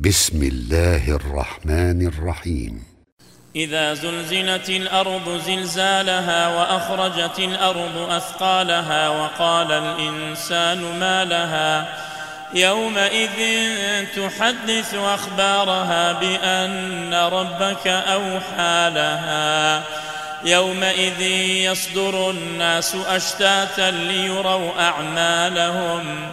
بسم الله الرحمن الرحيم. إذا زلزلت الأرض زلزالها وأخرجت الأرض أثقالها وقال الإنسان ما لها. يومئذ تحدث أخبارها بأن ربك أوحى لها. يومئذ يصدر الناس أشتاتا ليروا أعمالهم.